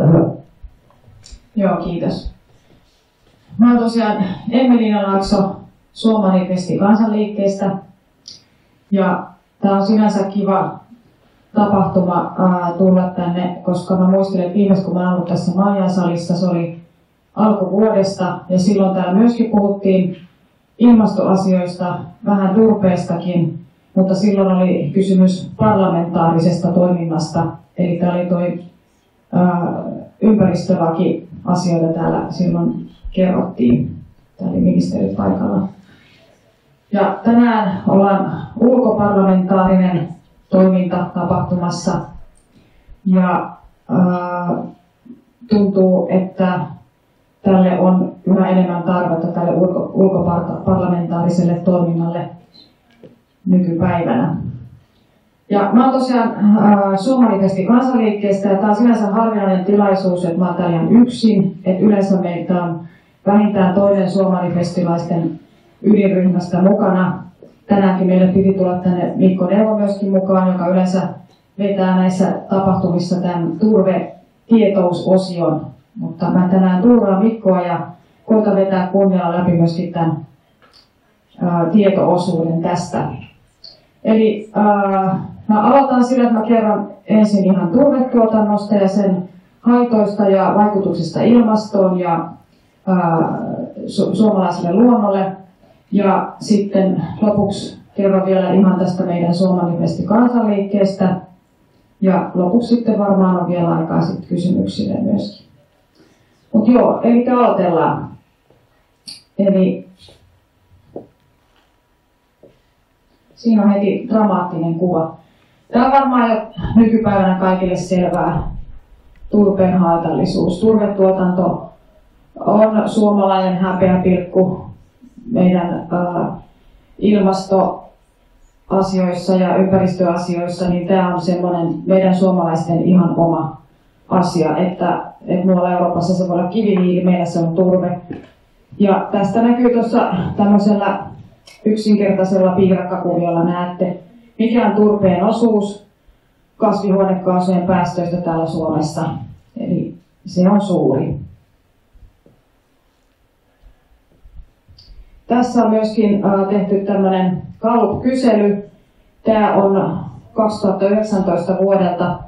Ole hyvä. Joo, kiitos. Mä oon tosiaan Emelina Laakso Suomanifesti kansanliikkeestä. Ja tää on sinänsä kiva tapahtuma ää, tulla tänne, koska mä muistelen, että viimeis kun mä ollut tässä salissa, se oli alkuvuodesta ja silloin täällä myöskin puhuttiin ilmastoasioista, vähän turpeestakin, mutta silloin oli kysymys parlamentaarisesta toiminnasta, eli tämä oli toi ää, ympäristölaki asioita täällä silloin kerrottiin. Täällä oli ministeri paikalla. Ja tänään ollaan ulkoparlamentaarinen toiminta tapahtumassa. Ja ää, tuntuu, että tälle on yhä enemmän tarvetta tälle ulko, ulkoparlamentaariselle toiminnalle nykypäivänä. Ja mä oon tosiaan äh, Suomalifesti kansanliikkeestä ja tämä on sinänsä harvinainen tilaisuus, että mä oon täällä yksin. Että yleensä meitä on vähintään toinen suomalifestilaisten ydinryhmästä mukana. Tänäänkin meille piti tulla tänne Mikko Neuvo myöskin mukaan, joka yleensä vetää näissä tapahtumissa tämän turve-tietousosion. Mutta mä tänään tuuraan Mikkoa ja koitan vetää kunnialla läpi myöskin tämän ää, tietoosuuden tästä. Eli ää, mä aloitan sillä, että mä kerron ensin ihan turvetuotannosta ja sen haitoista ja vaikutuksista ilmastoon ja ää, su- suomalaiselle luonnolle. Ja sitten lopuksi kerron vielä ihan tästä meidän Suomalivesti kansanliikkeestä. Ja lopuksi sitten varmaan on vielä aikaa sitten kysymyksille myöskin. Mutta joo, eli aloitellaan. Eli siinä on heti dramaattinen kuva. Tämä on varmaan jo nykypäivänä kaikille selvää turpeen haitallisuus. Turvetuotanto on suomalainen häpeäpilkku meidän äh, ilmastoasioissa ja ympäristöasioissa, niin tämä on semmoinen meidän suomalaisten ihan oma asia, että, että muualla Euroopassa se voi olla kivihiili, meillä se on turve. Ja tästä näkyy tuossa tämmöisellä yksinkertaisella piirakkakuviolla näette, mikä on turpeen osuus kasvihuonekaasujen päästöistä täällä Suomessa. Eli se on suuri. Tässä on myöskin äh, tehty tämmöinen Gallup-kysely. Tämä on 2019 vuodelta,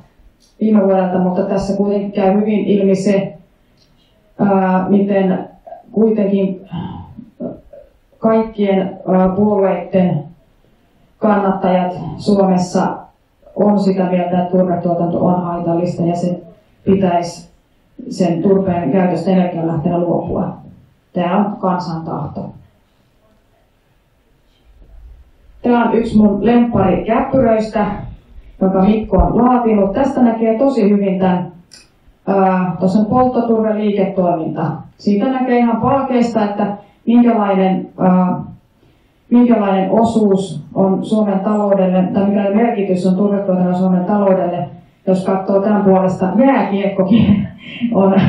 viime vuodelta, mutta tässä kuitenkin käy hyvin ilmi se, äh, miten kuitenkin kaikkien äh, puolueiden kannattajat Suomessa on sitä mieltä, että turvetuotanto on haitallista ja se pitäisi sen turpeen käytöstä energialähteenä luopua. Tämä on kansan tahto. Tämä on yksi mun lemppari käppyröistä, jonka Mikko on laatinut. Tästä näkee tosi hyvin tämän, tuossa on polttoturveliiketoiminta. Siitä näkee ihan palkeista, että minkälainen, ää, minkälainen osuus on Suomen taloudelle, tai mikä merkitys on turvetuotannon Suomen taloudelle, jos katsoo tämän puolesta jääkiekkokin on,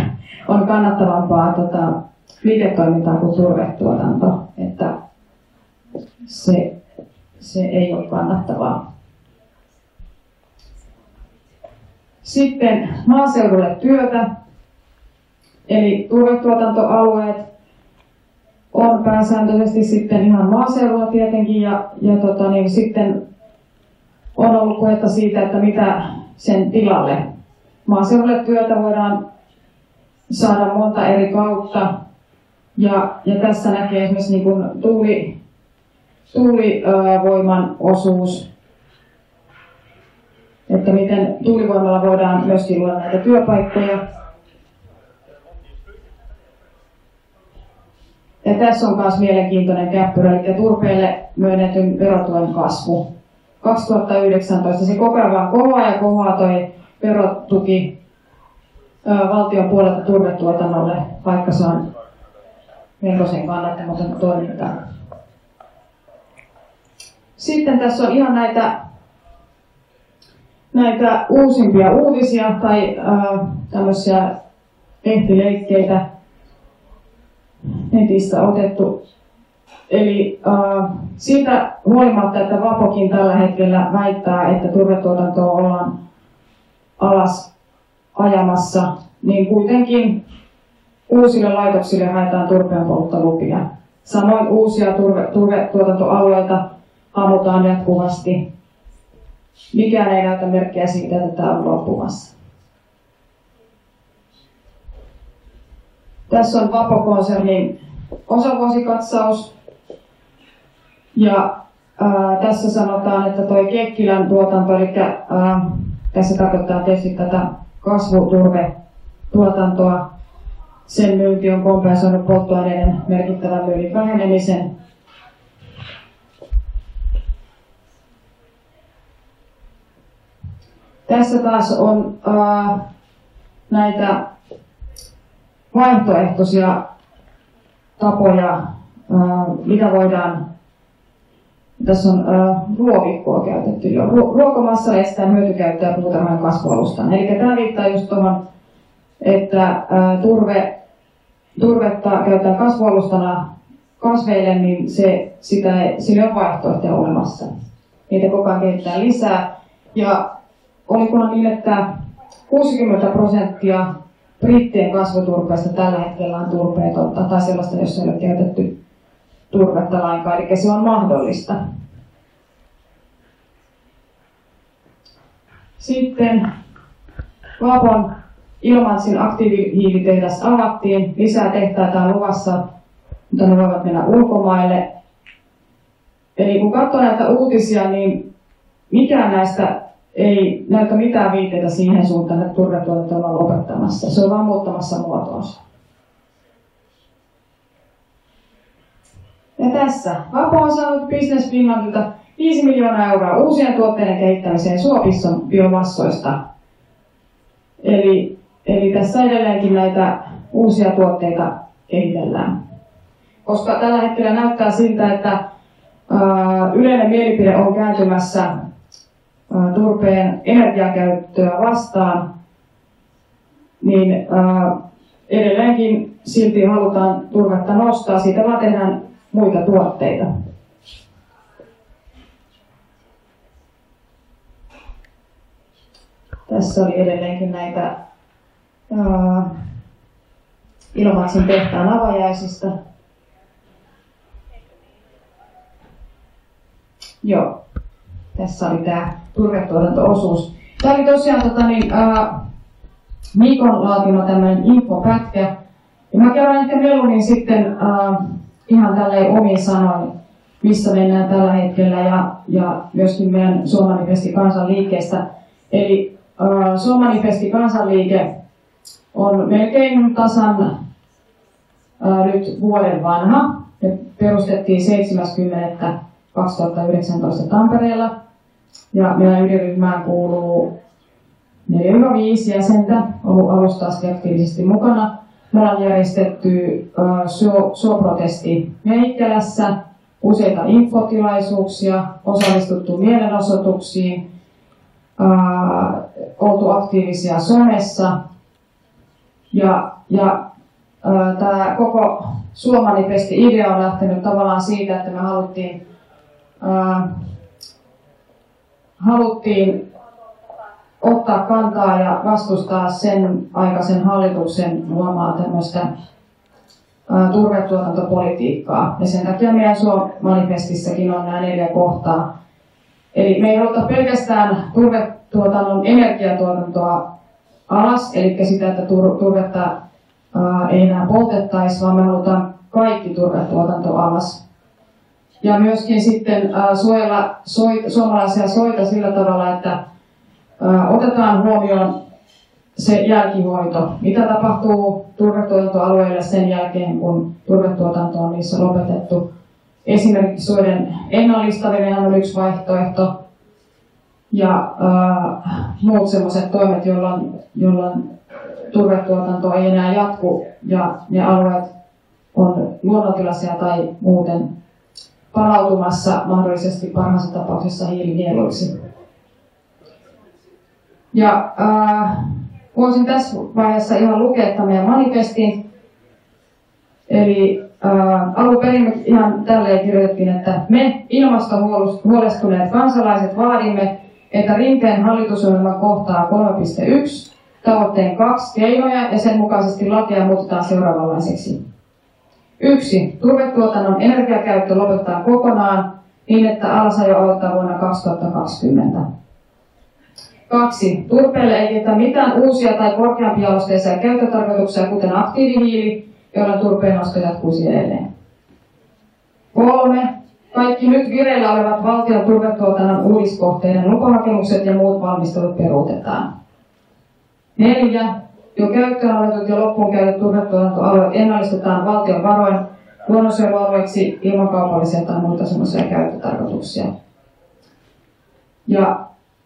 on kannattavampaa tota, liiketoimintaa kuin turvetuotanto. Että se se ei ole kannattavaa. Sitten maaseudulle työtä, eli turvetuotantoalueet on pääsääntöisesti sitten ihan maaseudulla tietenkin ja, ja tota, niin sitten on ollut puhetta siitä, että mitä sen tilalle. Maaseudulle työtä voidaan saada monta eri kautta ja, ja tässä näkee esimerkiksi niin kuin tuuli, tuulivoiman osuus, että miten tuulivoimalla voidaan myöskin luoda näitä työpaikkoja. Ja tässä on myös mielenkiintoinen käppyrä, eli turpeelle myönnetyn verotuen kasvu. 2019 se koko ajan kohoaa ja kohoaa toi verotuki valtion puolelta turvetuotannolle, vaikka se on melkoisen kannattamaton toimintaa. Sitten tässä on ihan näitä, näitä uusimpia uutisia tai äh, tämmöisiä lehtileikkeitä netistä otettu. Eli äh, siitä huolimatta, että Vapokin tällä hetkellä väittää, että turvetuotantoa ollaan alas ajamassa, niin kuitenkin uusille laitoksille haetaan turpeen polttolupia. Samoin uusia turve, turvetuotantoalueita ammutaan jatkuvasti. Mikään ei näytä merkkiä siitä, että tämä on loppumassa. Tässä on Vapo-konsernin osavuosikatsaus. Ja ää, tässä sanotaan, että tuo Kekkilän tuotanto, eli ää, tässä tarkoittaa tietysti tätä kasvuturvetuotantoa, sen myynti on kompensoinut polttoaineiden merkittävän myynnin vähenemisen. Tässä taas on ää, näitä vaihtoehtoisia tapoja, mitä voidaan tässä on äh, ruovikkoa käytetty jo. Ruokomassa estetään hyötykäyttöä puutarhan kasvualustan. Eli tämä viittaa just tuohon, että äh, turve, turvetta käytetään kasvualustana kasveille, niin se, sitä, sillä on vaihtoehtoja olemassa. Niitä koko ajan kehitetään lisää. Ja olikohan niin, että 60 prosenttia brittien kasvuturpeesta tällä hetkellä on turpeetonta tai sellaista, jossa ei ole käytetty turvetta lainkaan, eli se on mahdollista. Sitten Vapon Ilmansin aktiivihiilitehdas avattiin. Lisää tehtaita on luvassa, mutta ne voivat mennä ulkomaille. Eli kun katsoo näitä uutisia, niin mikään näistä ei näytä mitään viitteitä siihen suuntaan, että turvetuotanto ollaan lopettamassa. Se on vaan muuttamassa muotoonsa. Ja tässä Vapo on saanut Business Finlandilta 5 miljoonaa euroa uusien tuotteiden kehittämiseen suopisson biomassoista. Eli, eli tässä edelleenkin näitä uusia tuotteita kehitellään. Koska tällä hetkellä näyttää siltä, että ää, yleinen mielipide on kääntymässä ää, turpeen energiakäyttöä vastaan, niin ää, edelleenkin silti halutaan turvetta nostaa. Siitä vaan tehdään muita tuotteita. Tässä oli edelleenkin näitä uh, Ilomantsin tehtaan avajaisista. Joo, tässä oli tämä turvetuotanto-osuus. Tämä oli tosiaan tota, niin, uh, Mikon laatima tämmöinen infopätkä. Ja mä kerron ehkä mieluummin sitten uh, ihan tälleen omin sanoin, missä mennään tällä hetkellä ja, ja myöskin meidän Suomanifesti kansanliikkeestä. Eli Suomanifesti kansanliike on melkein tasan äh, nyt vuoden vanha. Me perustettiin 70.2019 Tampereella ja meidän ydinryhmään kuuluu 4-5 jäsentä, ollut alusta asti aktiivisesti mukana. Me ollaan järjestetty suoprotesti Meikkälässä, useita infotilaisuuksia, osallistuttu mielenosoituksiin, oltu aktiivisia somessa. Ja, ja tämä koko Suomanifesti idea on lähtenyt tavallaan siitä, että me haluttiin, ää, haluttiin ottaa kantaa ja vastustaa sen aikaisen hallituksen luomaa tämmöistä turvetuotantopolitiikkaa. Ja sen takia meidän Suom-manifestissakin on nämä neljä kohtaa. Eli me ei haluta pelkästään turvetuotannon energiatuotantoa alas, eli sitä, että turvetta ei enää poltettaisi, vaan me halutaan kaikki turvetuotanto alas. Ja myöskin sitten suojella suomalaisia soita sillä tavalla, että otetaan huomioon se jälkihoito. Mitä tapahtuu turvetuotantoalueille sen jälkeen, kun turvetuotanto on niissä lopetettu. Esimerkiksi soiden ennallistaminen on yksi vaihtoehto. Ja äh, muut sellaiset toimet, jolloin, jolloin turvetuotanto ei enää jatku ja ne alueet on luonnontilaisia tai muuten palautumassa mahdollisesti parhaassa tapauksessa hiilinieluiksi. Ja äh, voisin tässä vaiheessa ihan lukea tämän meidän manifestin. Eli äh, alun perin ihan tälleen kirjoitettiin, että me ilmaston huolestuneet kansalaiset vaadimme, että Rinteen hallitusohjelma kohtaa 3.1 tavoitteen kaksi keinoja ja sen mukaisesti lakia muutetaan seuraavanlaiseksi. Yksi. Turvetuotannon energiakäyttö lopetetaan kokonaan niin, että alasajo aloittaa vuonna 2020. Kaksi. Turpeelle ei tehdä mitään uusia tai korkeampialosteisia käyttötarkoituksia, kuten aktiivihiili, joilla turpeen nosto jatkuisi edelleen. Kolme. Kaikki nyt vireillä olevat valtion turvetuotannon uudiskohteiden lupahakemukset ja muut valmistelut peruutetaan. Neljä. Jo käyttöön otetut ja loppuun käytetyt turvetuotantoalueet ennallistetaan valtion varoin luonnonsuojelualueiksi ilman kaupallisia tai muita semmoisia käyttötarkoituksia. Ja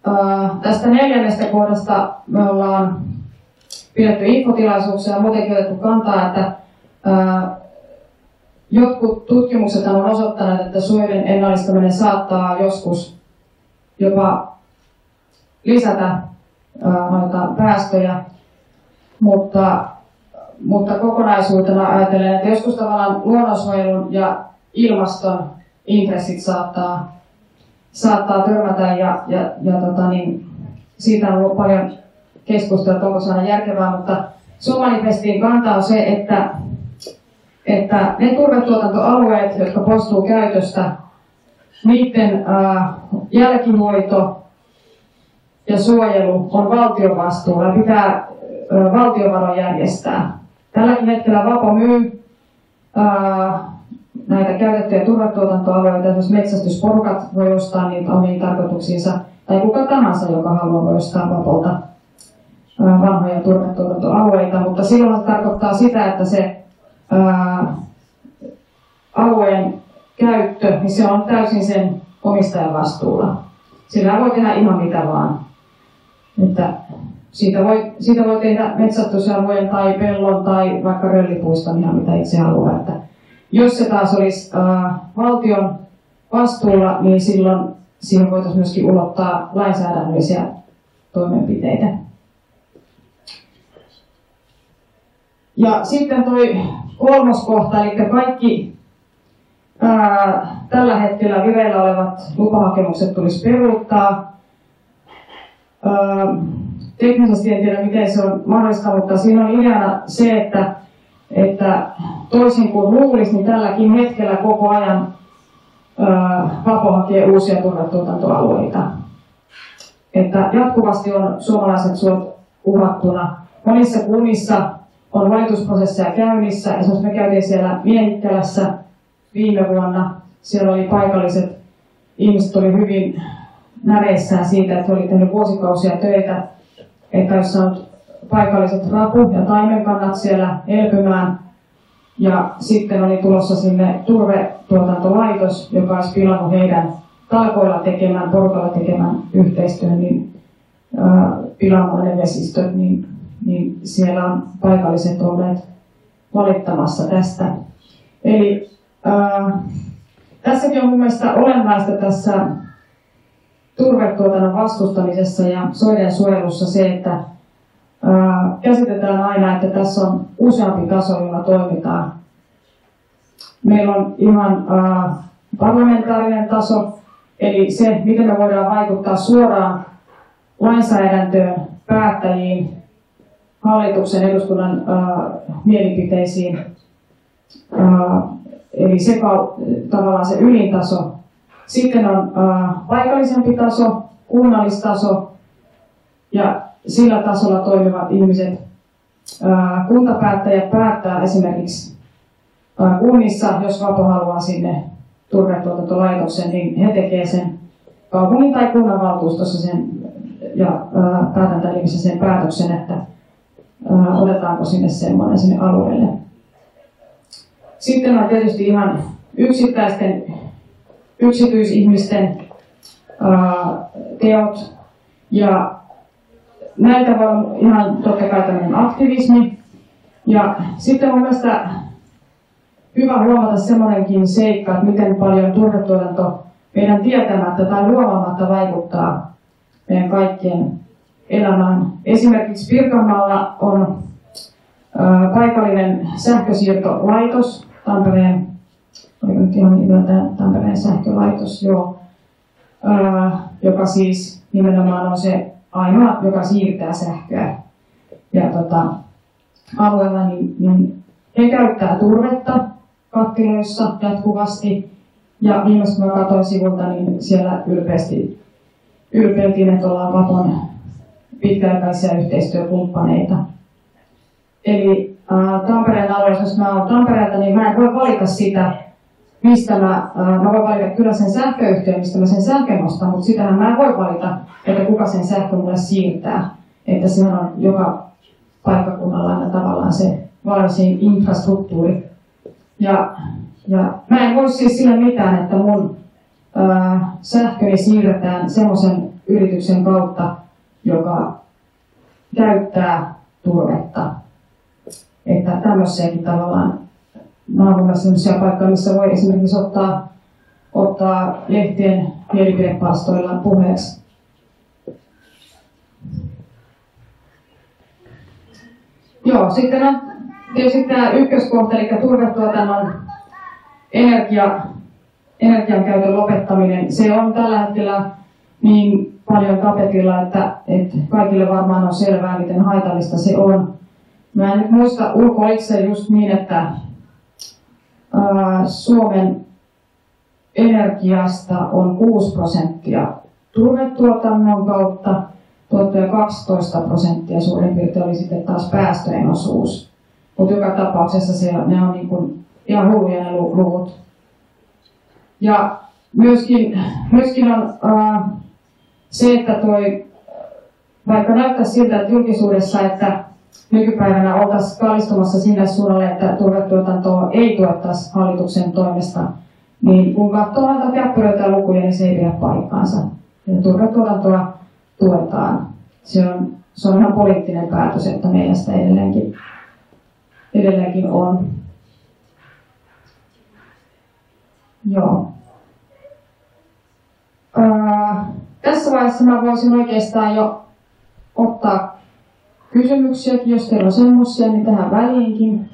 ää, tästä neljännestä kohdasta me ollaan pidetty infotilaisuuksia ja muutenkin otettu kantaa, että ää, jotkut tutkimukset on osoittaneet, että suojelun ennallistaminen saattaa joskus jopa lisätä noita päästöjä, mutta, mutta kokonaisuutena ajatellen, että joskus tavallaan luonnonsuojelun ja ilmaston intressit saattaa, saattaa törmätä ja, ja, ja tota niin, siitä on ollut paljon keskustelua, onko se aina järkevää, mutta Somalifestin kanta on se, että, että ne turvetuotantoalueet, jotka poistuu käytöstä, niiden ää, jälkihoito ja suojelu on valtion vastuulla, pitää valtiovaroin järjestää. Tälläkin hetkellä Vapo myy ää, näitä käytettyjä turvetuotantoalueita, esimerkiksi metsästysporukat voi ostaa niitä omiin tarkoituksiinsa, tai kuka tahansa, joka haluaa voi ostaa Vapolta ää, vanhoja turvetuotantoalueita, mutta silloin se tarkoittaa sitä, että se ää, alueen käyttö, niin se on täysin sen omistajan vastuulla. Sillä voi tehdä ihan mitä vaan. Että siitä voi, siitä voi tehdä metsästysalueen tai pellon tai vaikka röllipuiston ihan mitä itse haluaa. Että jos se taas olisi äh, valtion vastuulla, niin silloin siihen voitaisiin myöskin ulottaa lainsäädännöllisiä toimenpiteitä. Ja sitten toi kolmas kohta, eli kaikki ää, tällä hetkellä vireillä olevat lupahakemukset tulisi peruuttaa teknisesti en tiedä miten se on mahdollista, mutta siinä on ideana se, että, että toisin kuin luulisi, niin tälläkin hetkellä koko ajan Vapo hakee uusia turvetuotantoalueita. Että jatkuvasti on suomalaiset suot uhattuna. Monissa kunnissa on valitusprosesseja käynnissä. Esimerkiksi me käytiin siellä Miehikkälässä viime vuonna. Siellä oli paikalliset ihmiset oli hyvin näreissään siitä, että oli tehnyt vuosikausia töitä, että olisi saanut paikalliset rapu- ja taimenkannat siellä elpymään. Ja sitten oli tulossa sinne turvetuotantolaitos, joka olisi pilannut heidän talkoilla tekemään, porukalla tekemään yhteistyön, niin pilaamaan vesistöt, niin, niin siellä on paikalliset olleet valittamassa tästä. Eli äh, tässäkin on mun mielestä olennaista tässä turvetuotannon vastustamisessa ja soiden suojelussa se, että ää, käsitetään aina, että tässä on useampi taso, jolla toimitaan. Meillä on ihan ää, parlamentaarinen taso, eli se, miten me voidaan vaikuttaa suoraan lainsäädäntöön, päättäjiin, hallituksen eduskunnan ää, mielipiteisiin. Ää, eli se tavallaan se ylintaso, sitten on äh, paikallisempi taso, kunnallistaso ja sillä tasolla toimivat ihmiset. Äh, kuntapäättäjät päättää esimerkiksi äh, kunnissa, jos Vapo haluaa sinne turvetuotantolaitoksen, niin he tekevät sen kaupungin tai kunnanvaltuustossa sen ja päätäntäelimissä sen päätöksen, että otetaanko sinne semmoinen sinne alueelle. Sitten on tietysti ihan yksittäisten yksityisihmisten teot. Ja näitä voi olla ihan totta kai tämmöinen aktivismi. Ja sitten on mielestä hyvä huomata semmoinenkin seikka, että miten paljon turvetuotanto meidän tietämättä tai luomaamatta vaikuttaa meidän kaikkien elämään. Esimerkiksi Pirkanmaalla on paikallinen sähkösiirtolaitos Tampereen oliko ihan nimeltään Tampereen sähkölaitos, joo, ää, joka siis nimenomaan on se ainoa, joka siirtää sähköä. ja tota, alueella, niin, niin he käyttää turvetta kattiloissa jatkuvasti. Ja viimeksi kun katsoin sivulta, niin siellä ylpeästi ylpeiltiin, että ollaan Vapon pitkäaikaisia yhteistyökumppaneita. Eli äh, Tampereen alueessa, jos mä olen Tampereelta, niin mä en voi valita sitä, mistä mä, mä voin valita kyllä sen sähköyhtiön, mistä mä sen sähkön ostan, mutta sitähän mä en voi valita, että kuka sen sähkö mulle siirtää. Että se on joka paikkakunnalla aina tavallaan se varsin infrastruktuuri. Ja, ja mä en voi siis sillä mitään, että mun ää, sähköni siirretään semmoisen yrityksen kautta, joka käyttää turvetta. Että tämmöisiäkin tavallaan, olen sellaisia paikkoja, missä voi esimerkiksi ottaa, ottaa lehtien mielipidepalstoilla puheeksi. Joo, sitten on tietysti tämä ykköskohta, eli turvetuotannon energia, energian käytön lopettaminen. Se on tällä hetkellä niin paljon tapetilla, että, että kaikille varmaan on selvää, miten haitallista se on. Mä en nyt muista ulkoa itse just niin, että Suomen energiasta on 6 prosenttia turvetuotannon kautta, tuottoja 12 prosenttia suurin piirtein oli sitten taas päästöjen osuus. Mutta joka tapauksessa se, ne on niin kuin ihan hulluja ne luvut. Ja myöskin, myöskin on ää, se, että toi, vaikka näyttää siltä, että julkisuudessa, että nykypäivänä oltaisiin kallistumassa sinne suunnalle, että turvetuotantoa ei tuettaisi hallituksen toimesta, niin kun katsoo näitä käppyröitä ja lukuja, niin se ei pidä paikkaansa. Ja turvetuotantoa tuetaan. Se on, se on ihan poliittinen päätös, että meillä sitä edelleenkin, edelleenkin on. Joo. Ää, tässä vaiheessa mä voisin oikeastaan jo ottaa kysymyksiäkin, jos teillä semmoisia, niin tähän väliinkin.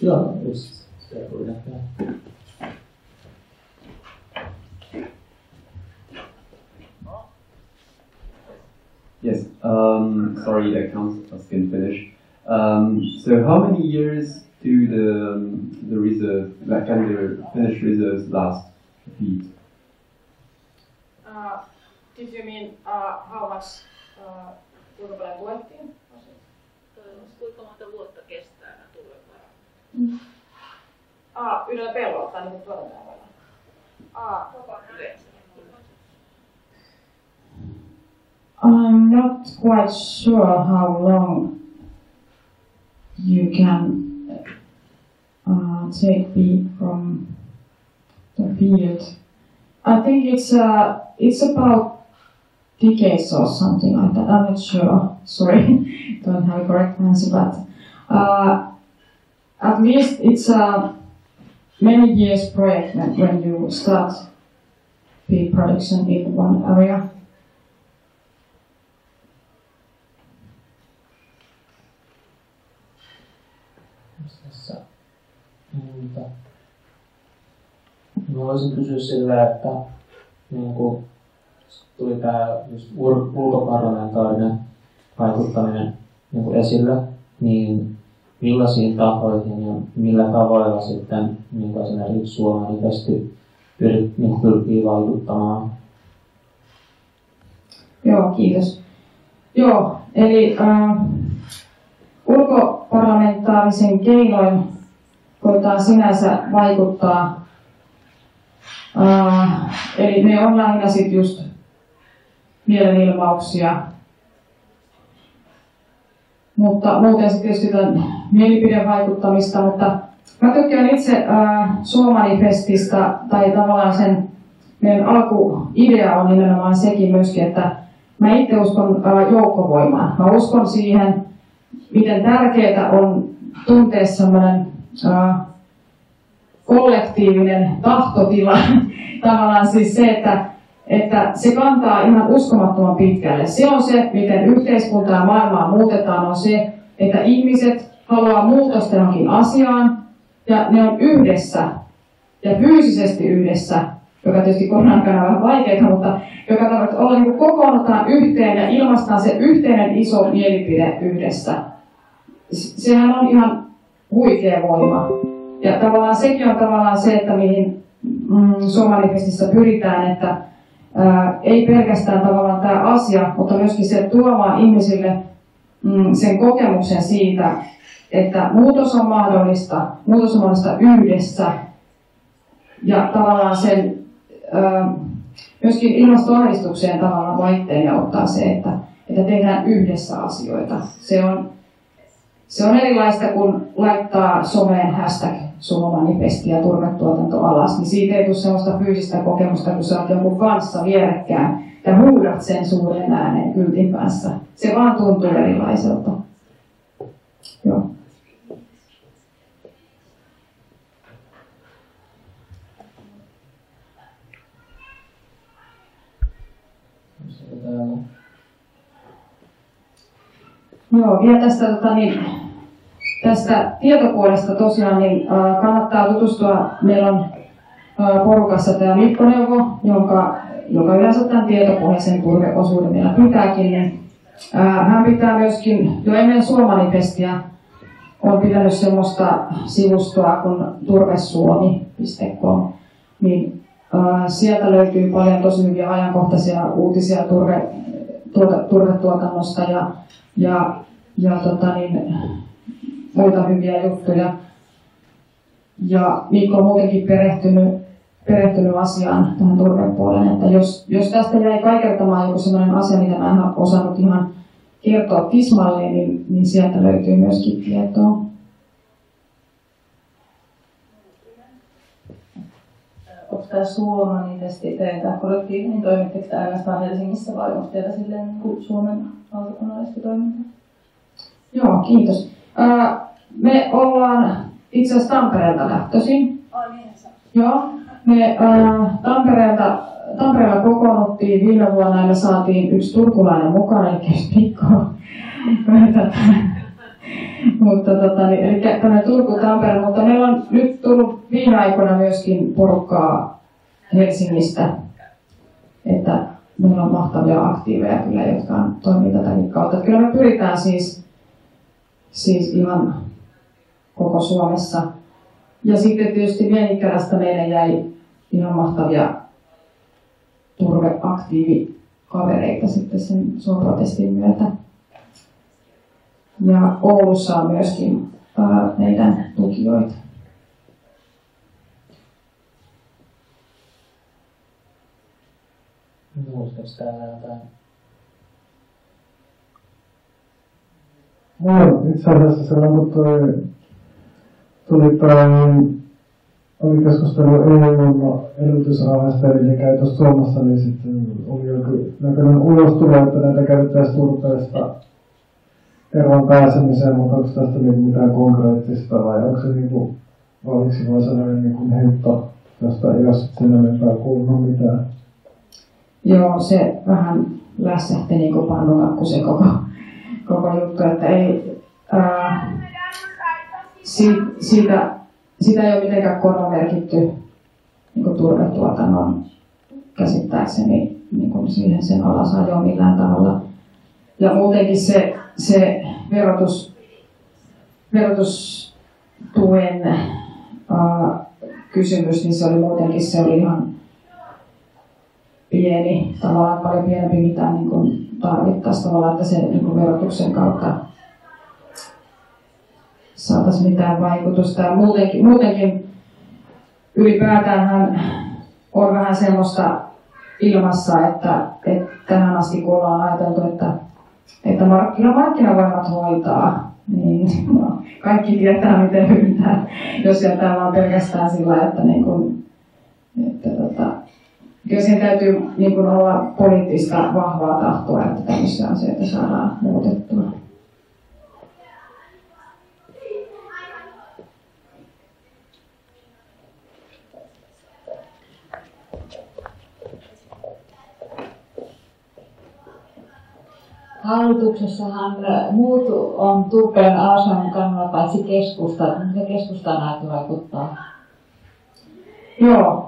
Ja, just. The count has been. Um, so how many years do the um, the reserve, like can the finished reserves last? Repeat. Uh, did you mean uh, how much, uh, kuinka tuettiin? Kuinka monta vuotta kestää nämä turvevarat? Mm. Ah, yhdellä pellolla tai niin tuotetaan Ah, Yleensä. I'm not quite sure how long you can uh, take beef from the field. I think it's uh, it's about decades or something like that. I'm not sure. Sorry, don't have a correct answer, but uh, at least it's a many years project when you start beef production in one area. Mä voisin kysyä sillä, että niin kuin, tuli tämä ulkoparlamentaarinen vaikuttaminen niin esille, niin millaisiin tahoihin ja millä tavoilla sitten niin kuin esimerkiksi Suomi pysty pyrit, niin pyrkii vaikuttamaan? Joo, kiitos. Joo, eli äh, ulkoparlamentaarisen keinoin koetaan sinänsä vaikuttaa. Eli ne on lähinnä sit just mielenilmauksia. mutta muuten se tietysti tämän mielipidevaikuttamista, mutta mä tykkään itse Suomanifestista tai tavallaan sen meidän alkuidea on nimenomaan sekin myöskin, että mä itse uskon äh, joukkovoimaan. Mä uskon siihen, miten tärkeää on tuntea sellainen äh, kollektiivinen tahtotila. Tavallaan siis se, että, että se kantaa ihan uskomattoman pitkälle. Se on se, miten yhteiskuntaa ja maailmaa muutetaan, on se, että ihmiset haluaa muutosta johonkin asiaan, ja ne on yhdessä, ja fyysisesti yhdessä, joka tietysti korona-aikana on vähän vaikeaa, mutta joka tarkoittaa olla niin kokoonnutaan yhteen ja ilmaistaan se yhteinen iso mielipide yhdessä. Sehän on ihan huikea voima. Ja tavallaan sekin on tavallaan se, että mihin mm, Somalifestissä pyritään, että ää, ei pelkästään tavallaan tämä asia, mutta myöskin se tuomaan ihmisille mm, sen kokemuksen siitä, että muutos on mahdollista, muutos on mahdollista yhdessä. Ja tavallaan sen ää, myöskin ilmastoahdistukseen tavallaan vaitteen ottaa se, että, että tehdään yhdessä asioita. Se on, se on erilaista kuin laittaa someen hashtag suomanifesti ja turvetuotanto alas, niin siitä ei tule sellaista fyysistä kokemusta, kun sä oot jonkun kanssa vierekkään ja huudat sen suuren äänen kyltin päässä. Se vaan tuntuu erilaiselta. Joo. Joo, vielä tästä, tota, niin, tästä tietopuolesta tosiaan niin, äh, kannattaa tutustua. Meillä on äh, porukassa tämä Mikko-neuvo, jonka, joka yleensä tämän tietopohjaisen turveosuuden meillä pitääkin. Niin, äh, hän pitää myöskin jo ennen Suomanifestiä on pitänyt semmoista sivustoa kuin turvesuomi.com. Niin, äh, sieltä löytyy paljon tosi hyviä ajankohtaisia uutisia turve, tuota, turvetuotannosta ja, ja, ja tota niin, muita hyviä juttuja. Ja Mikko on muutenkin perehtynyt, perehtynyt asiaan tähän turvepuoleen, että jos, jos tästä jäi kaikertamaan joku sellainen asia, mitä mä en ole osannut ihan kertoa tismalleen, niin, niin sieltä löytyy myöskin tietoa. Tämä Suomi-testi teitä kollektiivinen, niin toimitteko tämä ainoastaan Helsingissä vai onko teillä silleen niin Suomen valtakunnallista toimintaa? Joo, kiitos. Ää, me ollaan itse asiassa Tampereelta lähtöisin. Ai niin, Joo. Me ää, Tampereelta, Tampereella kokoonnuttiin viime vuonna ja me saatiin yksi turkulainen mukaan, eli Mikko. mutta tota, niin, eli tämmöinen Turku-Tampere, mutta meillä on nyt tullut viime aikoina myöskin porukkaa Helsingistä, että meillä on mahtavia aktiiveja kyllä, jotka toimii tätäkin kautta. Kyllä me pyritään siis, siis ihan koko Suomessa. Ja sitten tietysti Vienikälästä meille jäi ihan mahtavia turveaktiivikavereita sitten sen suoprotestin myötä. Ja Oulussa on myöskin meidän tukijoita. Muistatko täällä jotain? No, itse asiassa silloin kun toi, tuli toi, oli keskustelu EUn elvytysrahastojen käytössä Suomessa, niin sitten oli joku näköinen ulostulo, että näitä käytettäisiin turpeesta eroon pääsemiseen, mutta onko tästä niin mitään konkreettista vai onko se niin kuin, oliko se vaan sellainen niin kuin heitto, josta ei ole sen enempää kuulunut mitään? Joo, se vähän lässähti niin kuin pannulakku se koko, koko juttu, että ei, ää, si, siitä, sitä ei ole mitenkään korvamerkitty niin kuin turvetuotannon käsittääkseni niin kuin siihen sen alasajoon millään tavalla. Ja muutenkin se, se verotus, verotustuen ää, kysymys, niin se oli muutenkin se oli ihan pieni, tavallaan paljon pienempi mitä niin kuin tarvittaisiin tavallaan, että se niin kuin verotuksen kautta saataisiin mitään vaikutusta. Ja muutenkin, muutenkin ylipäätään on vähän semmoista ilmassa, että, että tähän asti kun ollaan ajateltu, että että mar- kyllä markkinavoimat hoitaa, niin no, kaikki tietää miten hyvin jos jätetään vaan pelkästään sillä, että, niin kun, että tota, kyllä siinä täytyy niin kun olla poliittista vahvaa tahtoa, että tämmöisiä asioita saadaan muutettua. Hallituksessahan muut on turpeen alasajon kannalla paitsi keskusta. Mitä keskusta näitä vaikuttaa? Joo,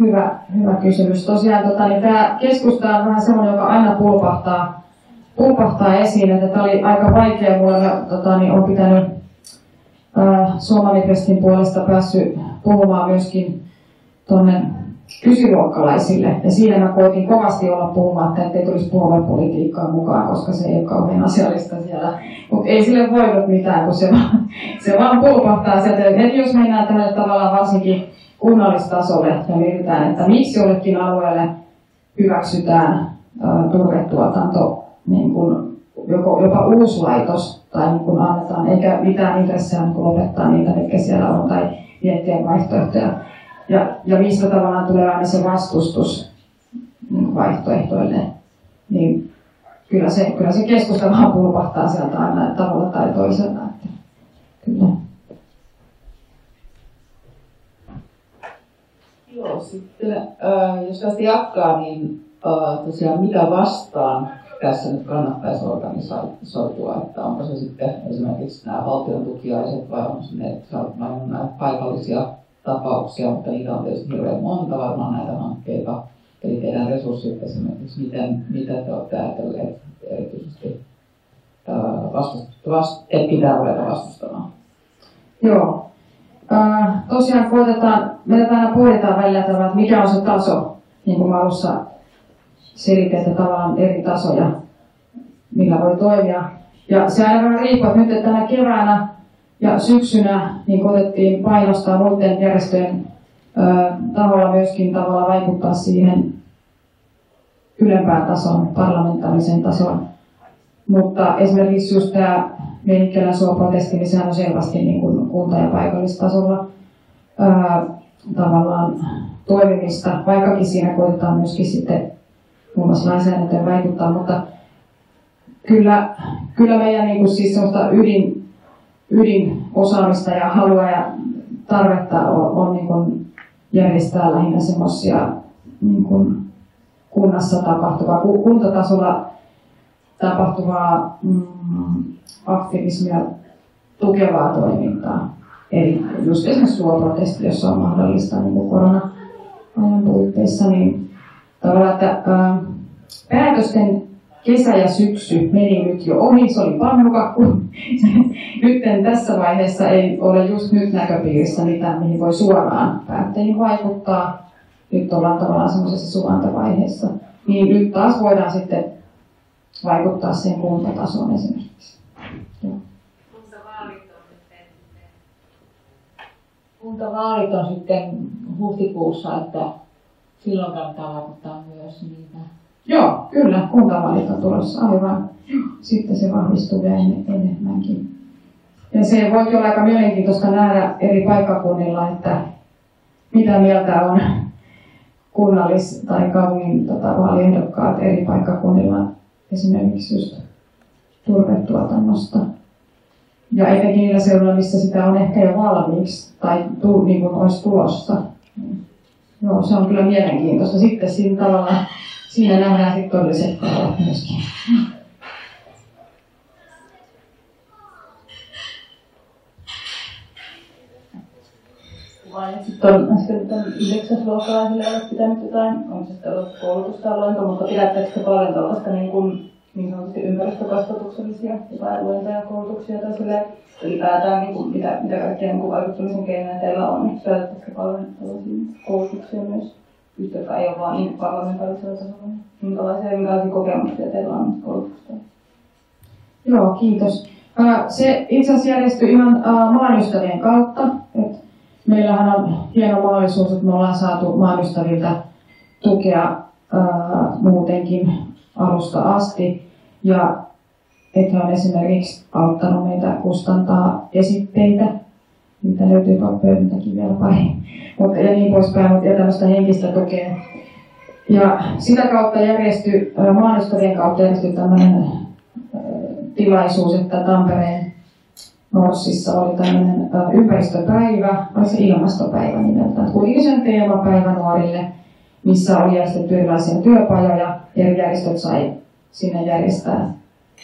hyvä, hyvä kysymys. Tosiaan tota, niin tämä keskusta on vähän sellainen, joka aina pulpahtaa, pulpahtaa esiin, että tämä oli aika vaikea mulle. Tota, niin on pitänyt Suomalipestin puolesta päässyt puhumaan myöskin tuonne kysyluokkalaisille. Ja siinä mä koitin kovasti olla puhumatta, ettei tulisi puoluepolitiikkaa mukaan, koska se ei ole kauhean asiallista siellä. Mutta ei sille voinut mitään, kun se vaan, se vaan pulpahtaa sieltä. Että jos mennään tälle tavallaan varsinkin kunnallistasolle ja mietitään, että miksi jollekin alueelle hyväksytään turvetuotanto niin kuin joko, jopa uusi laitos tai niin kuin annetaan, eikä mitään intressejä niin lopettaa niitä, mitkä siellä on, tai miettiä vaihtoehtoja ja, ja mistä tavallaan tulee aina se vastustus niin vaihtoehtoille, niin kyllä se, kyllä se keskusta vaan pulpahtaa sieltä aina tavalla tai toisella. Että kyllä. Joo, sitten äh, jos tästä jatkaa, niin äh, tosiaan mitä vastaan tässä nyt kannattaisi organisoitua, että onko se sitten esimerkiksi nämä valtion tukiaiset vai onko se ne, että näitä paikallisia tapauksia, mutta niitä on tietysti hirveän monta varmaan näitä hankkeita. Eli teidän resurssit esimerkiksi, miten, mitä te olette ajatelleet erityisesti vastust, vast, että pitää ruveta vastustamaan? Joo. Tosiaan koitetaan, me aina pohditaan välillä tavalla, että mikä on se taso, niin kuin mä alussa selitin, että tavallaan eri tasoja, millä voi toimia. Ja se aina vähän riippuu, että nyt että tänä keväänä ja syksynä niin koitettiin painostaa muiden järjestöjen taholla myöskin tavalla vaikuttaa siihen ylempään tasoon, parlamentaariseen tasoon. Mutta esimerkiksi just tämä Menikkelän suoprotesti, niin sehän on selvästi niin kuin kunta- ja paikallistasolla ää, tavallaan toimimista, vaikkakin siinä koitetaan myöskin sitten muun muassa lainsäädäntöön vaikuttaa, mutta kyllä, kyllä meidän niin kuin siis ydin, ydinosaamista ja halua ja tarvetta on, on niin kuin järjestää lähinnä semmoisia niin kuin kunnassa tapahtuvaa, kuntatasolla tapahtuvaa mm, aktivismia tukevaa toimintaa. Eli just esimerkiksi suoprotesti, jossa on mahdollista niin korona-ajan puitteissa, niin tavallaan, että ää, päätösten kesä ja syksy meni nyt jo ohi, se oli pannukakku. nyt tässä vaiheessa ei ole just nyt näköpiirissä mitään, mihin voi suoraan päättäjiin vaikuttaa. Nyt ollaan tavallaan semmoisessa suvantavaiheessa. Niin nyt taas voidaan sitten vaikuttaa siihen kuntatasoon esimerkiksi. Kuntavaalit on sitten huhtikuussa, että silloin kannattaa vaikuttaa myös niitä Joo, kyllä, kuntavaalit on tulossa aivan. Sitten se vahvistuu vielä enemmänkin. Ja se voi olla aika mielenkiintoista nähdä eri paikkakunnilla, että mitä mieltä on kunnallis- tai kaupungin tota, vaaliehdokkaat eri paikkakunnilla esimerkiksi just turvetuotannosta. Ja etenkin niillä seuduilla, missä sitä on ehkä jo valmiiksi tai tu, niin kuin olisi tulossa. Joo, se on kyllä mielenkiintoista. Sitten siinä tavalla siinä nähdään sitten todelliset kaavat myöskin. Mainitsit tuon äsken tuon yhdeksäsluokkalaisille olet pitänyt jotain, onko se sitten ollut koulutusta ollenkaan, mutta pidättekö paljon tällaista niin, kuin, niin sanotusti ympäristökasvatuksellisia jotain luentoja, koulutuksia tai sille ylipäätään niin kuin, mitä, mitä kaikkia niin vaikuttamisen keinoja teillä on, niin pidättekö paljon koulutuksia myös? just jotka ei ole vaan niin parlamentaarisella tasolla. Minkälaisia, minkälaisia kokemuksia teillä on koulutuksesta? Joo, kiitos. Se itse asiassa järjestyi ihan maanystävien kautta. Meillähän on hieno mahdollisuus, että me ollaan saatu maanystäviltä tukea muutenkin alusta asti. Ja että on esimerkiksi auttanut meitä kustantaa esitteitä, niitä löytyy pöydältäkin vielä pari, mutta ja niin poispäin, mutta ja tämmöistä henkistä tukea. Ja sitä kautta järjestyi, maanostavien kautta järjestyi tämmöinen tilaisuus, että Tampereen Norssissa oli tämmöinen ympäristöpäivä, oli se ilmastopäivä nimeltään. Kuitenkin sen teemapäivä nuorille, missä oli järjestetty erilaisia työpajoja. Järjestöt sai sinne järjestää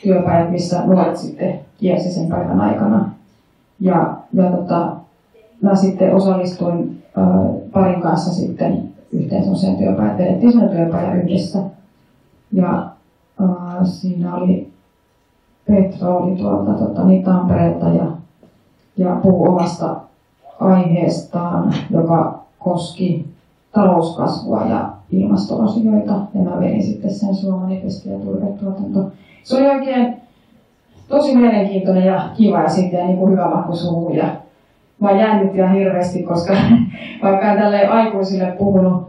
työpajat, missä nuoret sitten kiersi sen päivän aikana. Ja, ja tota, mä sitten osallistuin äh, parin kanssa sitten yhteen sellaiseen työpajaan. Vedettiin sellainen työpaja yhdessä. Ja äh, siinä oli Petra oli tuolta tota, niin Tampereelta ja, ja puhui omasta aiheestaan, joka koski talouskasvua ja ilmastoasioita. Ja mä vedin sitten sen Suomanifesti ja turvetuotanto. Se oli oikein tosi mielenkiintoinen ja kiva ja sitten niin kuin hyvä maku suuhun. Ja mä jännitin ihan hirveästi, koska vaikka en tälle aikuisille puhunut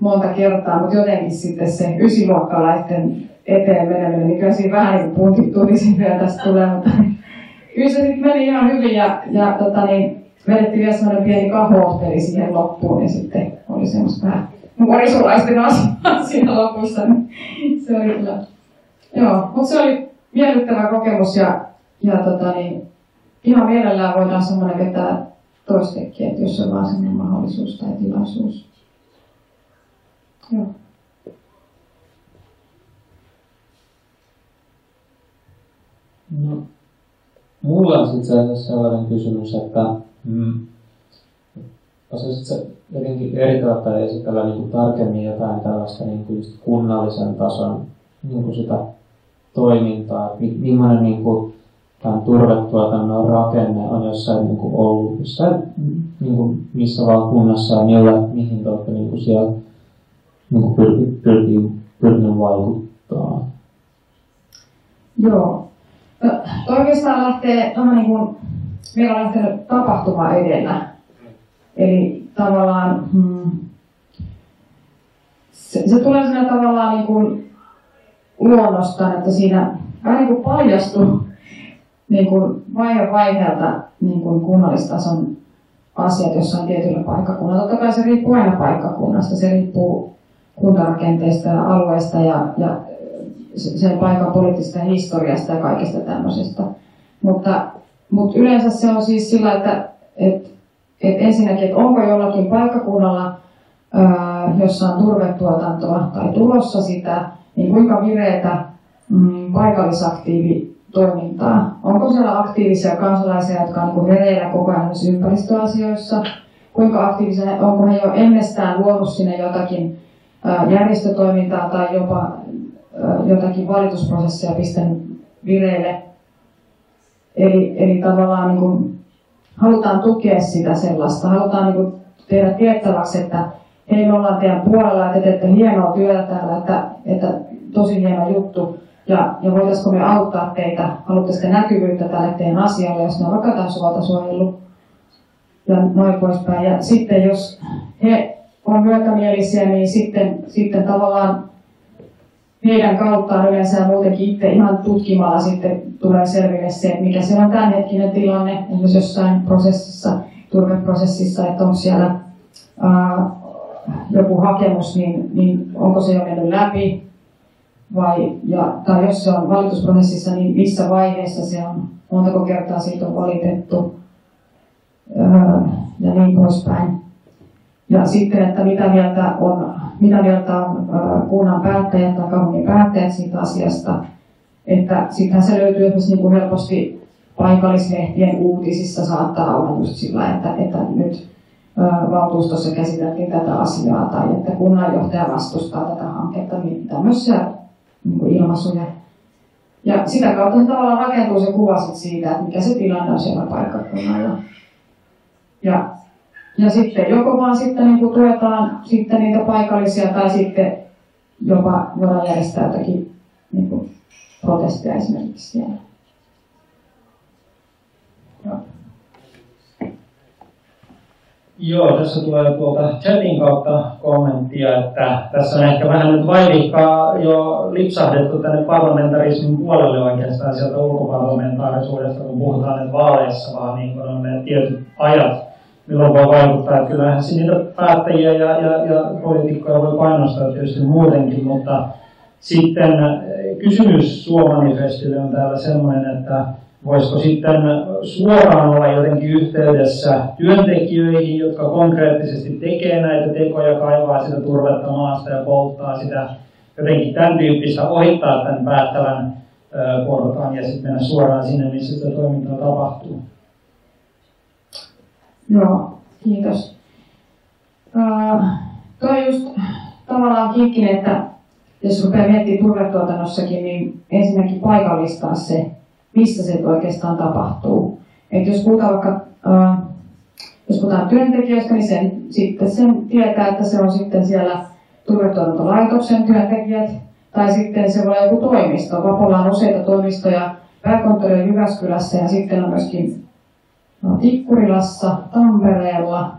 monta kertaa, mutta jotenkin sitten se ysiluokkalaisten eteen meneminen, niin kyllä siinä vähän niin puntit tuli vielä tästä tulee, mutta kyllä se sitten meni ihan hyvin ja, ja tota niin, vedettiin vielä semmoinen pieni kahootteli siihen loppuun ja sitten oli semmoista vähän nuorisolaisten asiaa siinä lopussa, niin se oli kyllä, joo, mutta se oli miellyttävä kokemus ja, ja tota niin, ihan mielellään voidaan semmoinen vetää toistekin, että jos on vaan semmoinen mahdollisuus tai tilaisuus. Joo. No, mulla on sitten asiassa sellainen kysymys, että mm, osaisitko jotenkin tai esitellä niin kuin tarkemmin jotain tällaista niin kuin kunnallisen tason niin kuin sitä toimintaa, millainen niin kuin tämän turvetuotannon rakenne on jossain niin kuin ollut, jossain, niin kuin missä vaan kunnassa ja millä, mihin te olette niin kuin siellä niin kuin pyrkinyt pyrki, pyrki vaikuttaa. Joo, No, oikeastaan lähtee vähän niin kuin, meillä on lähtenyt tapahtuma edellä. Eli tavallaan hmm, se, se tulee siinä tavallaan niin kuin luonnostaan, että siinä vähän niin kuin paljastuu niin kuin vaihe vaiheelta niin kuin kunnallistason asiat jossain tietyllä paikkakunnalla. Totta kai se riippuu aina paikkakunnasta, se riippuu kuntarakenteesta ja alueesta ja, ja sen paikan poliittisesta historiasta ja kaikesta tämmöisestä. Mutta, mutta yleensä se on siis sillä, että et, et ensinnäkin, että onko jollakin paikkakunnalla, jossa on turvetuotantoa tai tulossa sitä, niin kuinka vireitä mm, paikallisaktiivitoimintaa. Onko siellä aktiivisia kansalaisia, jotka on niin koko ajan ympäristöasioissa? Kuinka aktiivisia, onko he jo ennestään luonut sinne jotakin järjestötoimintaa tai jopa jotakin valitusprosessia pistänyt vireille. Eli, eli tavallaan niin kuin, halutaan tukea sitä sellaista, halutaan niin kuin, tehdä tiettäväksi, että hei me ollaan teidän puolella, että te teette hienoa työtä täällä, että, että tosi hieno juttu. Ja, ja voitaisiko me auttaa teitä, haluatte näkyvyyttä tälle teidän asialle, jos ne on vaikka suolta suojellut ja noin poispäin. Ja sitten jos he on myötämielisiä, niin sitten, sitten tavallaan heidän kauttaan yleensä ja muutenkin itse ihan tutkimalla sitten tulee selville se, mikä se on tämänhetkinen tilanne, esimerkiksi jossain prosessissa, turveprosessissa, että onko siellä ää, joku hakemus, niin, niin onko se jo mennyt läpi, vai, ja, tai jos se on valitusprosessissa, niin missä vaiheessa se on, montako kertaa siitä on valitettu, ää, ja niin poispäin. Ja sitten, että mitä mieltä on, mitä mieltä on kunnan päättäjät tai kaupungin päättäjät siitä asiasta. Että sittenhän se löytyy esimerkiksi niin kuin helposti paikallislehtien uutisissa saattaa olla just sillä, että, että nyt valtuustossa käsiteltiin tätä asiaa tai että kunnanjohtaja vastustaa tätä hanketta, niin tämmöisiä niin kuin ilmaisuja. Ja sitä kautta tavallaan rakentuu se kuva siitä, että mikä se tilanne on siellä paikkakunnalla. Ja ja sitten joko vaan sitten niin kuin tuetaan sitten niitä paikallisia tai sitten jopa voidaan järjestää jotakin niin kuin protesteja esimerkiksi siellä. Joo. Joo, tässä tulee tuolta chatin kautta kommenttia, että tässä on ehkä vähän nyt vaivihkaa jo lipsahdettu tänne parlamentarismin puolelle oikeastaan sieltä ulkoparlamentaarisuudesta, kun puhutaan nyt vaaleissa, vaan niin kuin on ne tietyt ajat, milloin voi vaikuttaa. Kyllähän niitä päättäjiä ja, ja, ja poliitikkoja voi painostaa tietysti muutenkin, mutta sitten kysymys Suomanifestille on täällä sellainen, että voisiko sitten suoraan olla jotenkin yhteydessä työntekijöihin, jotka konkreettisesti tekee näitä tekoja, kaivaa sitä turvetta maasta ja polttaa sitä, jotenkin tämän tyyppistä ohittaa tämän päättävän portaan ja sitten mennä suoraan sinne, missä sitä toimintaa tapahtuu. Joo, kiitos. Uh, toi just tavallaan kiikkinen, että jos rupeaa miettimään turvetuotannossakin, niin ensinnäkin paikallistaa se, missä se oikeastaan tapahtuu. Et jos puhutaan vaikka äh, jos puhutaan työntekijöistä, niin sen, sitten sen tietää, että se on sitten siellä turvetuotantolaitoksen työntekijät, tai sitten se voi olla joku toimisto. Vapolla on useita toimistoja, pääkonttori on Jyväskylässä ja sitten on myöskin no, Tikkurilassa, Tampereella,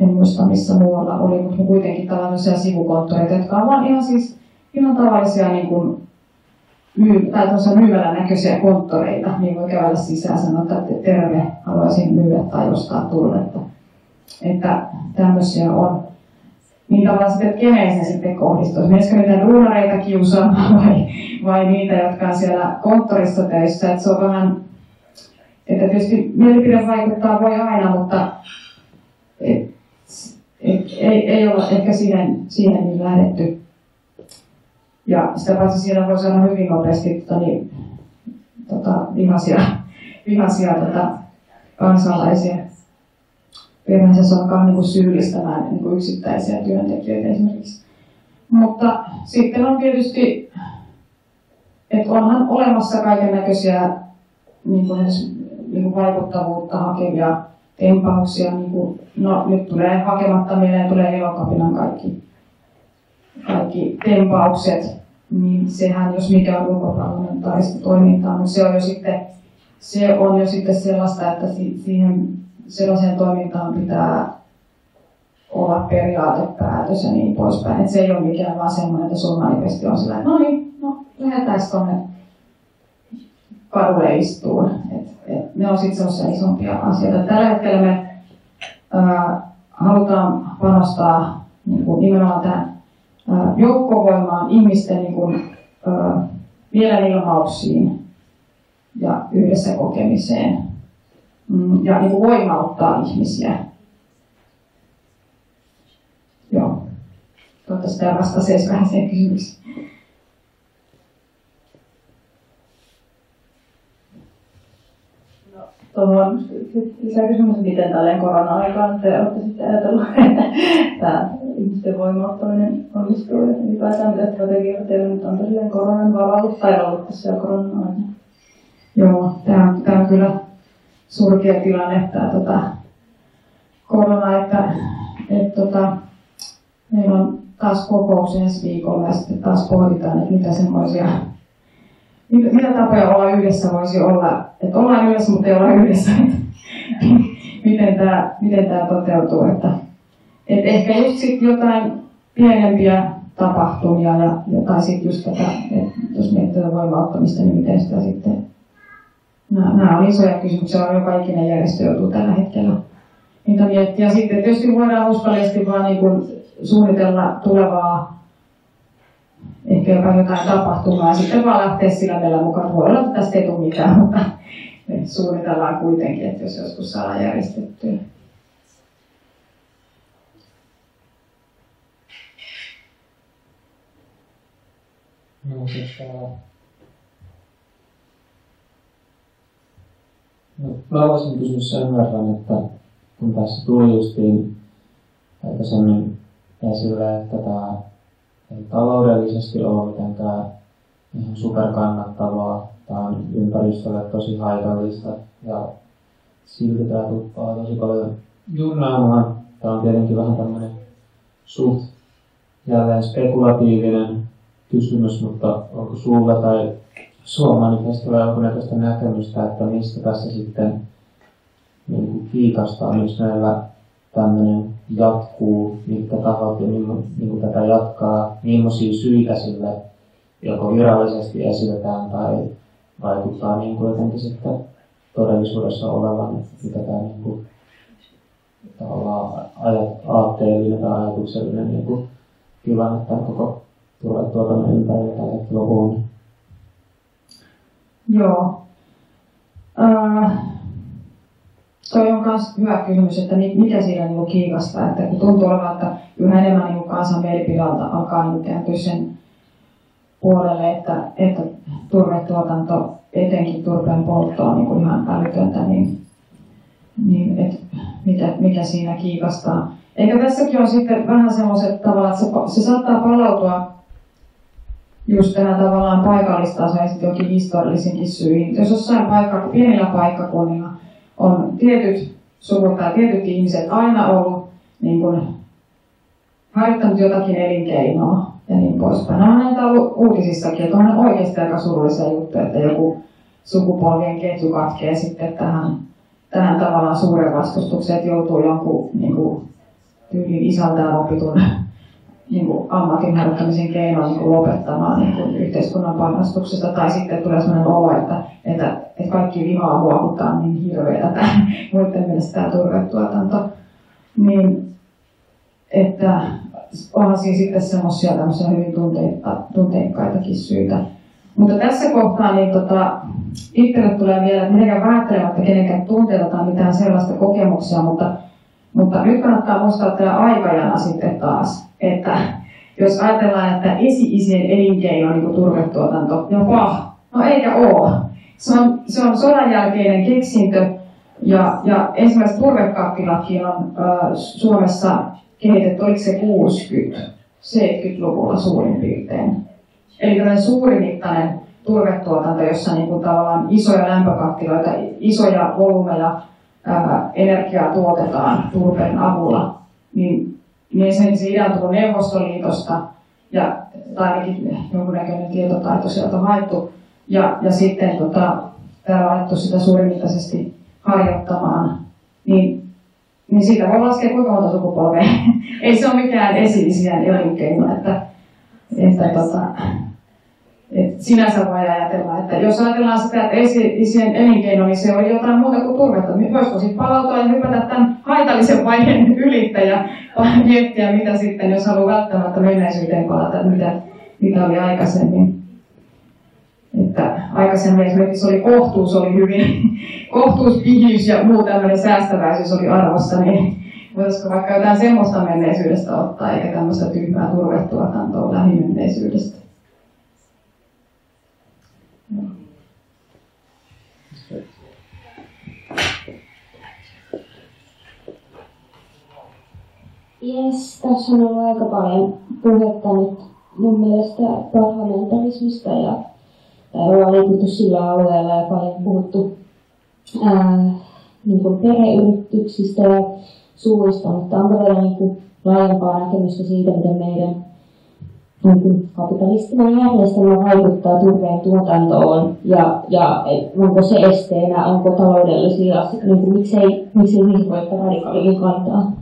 en muista missä muualla oli, mutta kuitenkin tällaisia sivukonttoreita, jotka ovat ihan siis ihan tavallisia niin kuin myy, tai myymälän näköisiä konttoreita, niin voi käydä sisään sanoa, että terve, haluaisin myydä tai ostaa turvetta. Että tämmöisiä on. Niin tavallaan sitten, että keneen se sitten kohdistuu. Miesikö niitä duunareita kiusaamaan vai, vai niitä, jotka on siellä konttorissa töissä. Että se on vähän, että tietysti mielipide vaikuttaa voi aina, mutta et, et, ei, ei ole ehkä siihen, siihen niin lähdetty ja sitä paitsi siinä voi sanoa hyvin nopeasti tota, niin, tota, vihaisia, vihaisia tota, kansalaisia. Perheensä se alkaa niin kuin syyllistämään niin kuin yksittäisiä työntekijöitä esimerkiksi. Mutta sitten on tietysti, että onhan olemassa kaiken näköisiä niin kuin niin vaikuttavuutta hakevia tempauksia. Niin kuin, no nyt tulee hakematta mieleen, tulee elokapinan kaikki, kaikki tempaukset niin sehän, jos mikä on ulkoparlamentaarista toimintaa, mutta se on jo sitten, se on jo sitten sellaista, että siihen sellaiseen toimintaan pitää olla periaatepäätös ja niin poispäin. Että se ei ole mikään vaan semmoinen, että manifesti on sillä, no niin, no lähdetään tuonne kadulle istuun. Ne on sitten sellaisia isompia asioita. Tällä hetkellä me ää, halutaan panostaa niin kuin nimenomaan tähän joukkovoimaan, ihmisten niin kuin, mielenilmauksiin ja yhdessä kokemiseen mm, ja niin kuin voimauttaa ihmisiä. Joo. Toivottavasti tämä vastasi vähän siihen kysymykseen. Tuohon lisäkysymys, miten tälleen korona-aikaan te olette sitten ajatellut, että tämä ihmisten voimauttaminen onnistuu ja ylipäätään mitä strategioita teillä nyt on tosiaan koronan varallu tai ollut tässä jo koronan? Joo, tämä on, tämä on kyllä surkea tilanne, tämä tota, korona, että, että tota, meillä on taas kokous ensi viikolla ja sitten taas pohditaan, että mitä semmoisia mitä, tapoja olla yhdessä voisi olla, että ollaan yhdessä, mutta ei olla yhdessä. miten tämä miten tämä toteutuu. Että, että ehkä just sit jotain pienempiä tapahtumia ja, tai sitten just tätä, että jos miettii voimauttamista, niin miten sitä sitten Nämä, nämä on isoja kysymyksiä, on joka ikinen järjestö joutuu tällä hetkellä niitä miettiä. Sitten tietysti voidaan uskallisesti vaan niin kuin suunnitella tulevaa ehkä jopa jotain tapahtumaa ja sitten vaan lähteä sillä meillä mukaan. Voi olla, että tästä ei tule mitään, mutta suunnitellaan kuitenkin, että jos joskus saadaan järjestettyä. No, siis, no, mä voisin kysyä sen verran, että kun tässä tuli justiin aikaisemmin esille, että tämä ei taloudellisesti ole mitenkään ihan superkannattavaa. Tämä on ympäristölle tosi haitallista ja silti tämä tuppaa tosi paljon jurnaamaan. Tämä on tietenkin vähän tämmöinen suht jälleen spekulatiivinen kysymys, mutta onko sulla tai Suomanifestilla jonkunnäköistä näkemystä, että mistä tässä sitten niin kuin kiikastaa, miksi meillä tämmöinen jatkuu, mitkä tahot ja niin, niin tätä jatkaa, millaisia syitä sille joko virallisesti esitetään tai vaikuttaa niin kuin jotenkin sitten todellisuudessa olevan, että mitä tämä niin kuin, tavallaan aatteellinen tai ajatuksellinen niin kuin, tilanne tämän koko tuotannon ympärillä tällä hetkellä on. Joo. Äh, toi on myös hyvä kysymys, että mikä siinä niin kiikastaa. Että kun tuntuu olevan, että yhä enemmän niin kansan mielipide alkaa niin kääntyä sen puolelle, että, että turvetuotanto, etenkin turpeen poltto on niin ihan älytöntä, niin, niin et, mitä, mikä siinä kiikastaa. Eikä tässäkin on sitten vähän semmoiset tavallaan, että se, se saattaa palautua just tähän tavallaan paikallistasoon ja sitten jokin historiallisinkin syihin. Jos jossain paikka, pienillä paikkakunnilla on tietyt suvut tai tietyt ihmiset aina ollut niin kuin, harjoittanut jotakin elinkeinoa ja niin poispäin. Nämä on näitä ollut uutisissakin, että on oikeasti aika surullisia juttuja, että joku sukupolvien ketju katkee sitten tähän, tähän tavallaan suuren vastustukseen, että joutuu jonkun niin kuin, tyylin isältään opitun niin kuin ammatin harjoittamisen keinoin niin lopettamaan niin kuin yhteiskunnan panostuksesta. Tai sitten tulee sellainen olo, että, että, että kaikki vihaa huokuttaa niin hirveätä muiden mielestä tämä turvetuotanto. Niin, että onhan siinä sitten semmoisia tämmöisiä hyvin tunteikkaitakin syitä. Mutta tässä kohtaa niin tota, itselle tulee vielä, että mitenkään vähättelemättä kenenkään tunteita tai mitään sellaista kokemuksia, mutta, mutta nyt kannattaa muistaa tämä aikajana sitten taas että jos ajatellaan, että esi-isien elinkeino niin turvetuotanto, jopa, no eikä ole. Se on, se on sodan jälkeinen keksintö, ja, ja ensimmäiset turvekattilatkin on äh, Suomessa kehitetty, oliko se 60, 70-luvulla suurin piirtein. Eli tällainen suurimittainen turvetuotanto, jossa niin kuin tavallaan isoja lämpökattiloita, isoja volyymeja energiaa tuotetaan turpeen avulla, niin niin sen se idea tullut Neuvostoliitosta, ja, tai ainakin jonkunnäköinen tietotaito sieltä haettu, ja, ja sitten tota, täällä on alettu sitä suurimittaisesti harjoittamaan, niin, niin siitä voi laskea kuinka monta sukupolvea. Ei se ole mikään esi-isien elinkeino, että, että tota, et sinänsä voi ajatella, että jos ajatellaan sitä, että isien elinkeino, niin se on jotain muuta kuin turvetta. Niin voisiko sitten palautua ja hypätä tämän haitallisen vaiheen ylittäjä ja miettiä, mitä sitten, jos haluaa välttämättä menneisyyteen palata, mitä, mitä oli aikaisemmin. Että aikaisemmin esimerkiksi oli kohtuus oli hyvin, kohtuus, pihyys ja muu tämmöinen säästäväisyys oli arvossa, niin voitaisiko vaikka jotain semmoista menneisyydestä ottaa, eikä tämmöistä tyhmää turvetuotantoa lähimenneisyydestä. Jes, tässä on ollut aika paljon puhetta nyt mun mielestä parlamentarismista ja ollaan liikuttu sillä alueella ja paljon puhuttu ää, niin kuin perheyrityksistä ja suuista, mutta onko teillä niin kuin laajempaa näkemystä siitä, miten meidän niin kapitalistinen järjestelmä vaikuttaa turpeen tuotantoon ja, ja onko se esteenä, onko taloudellisia, niin kuin, miksei, miksei niihin voi radikaaliin kantaa?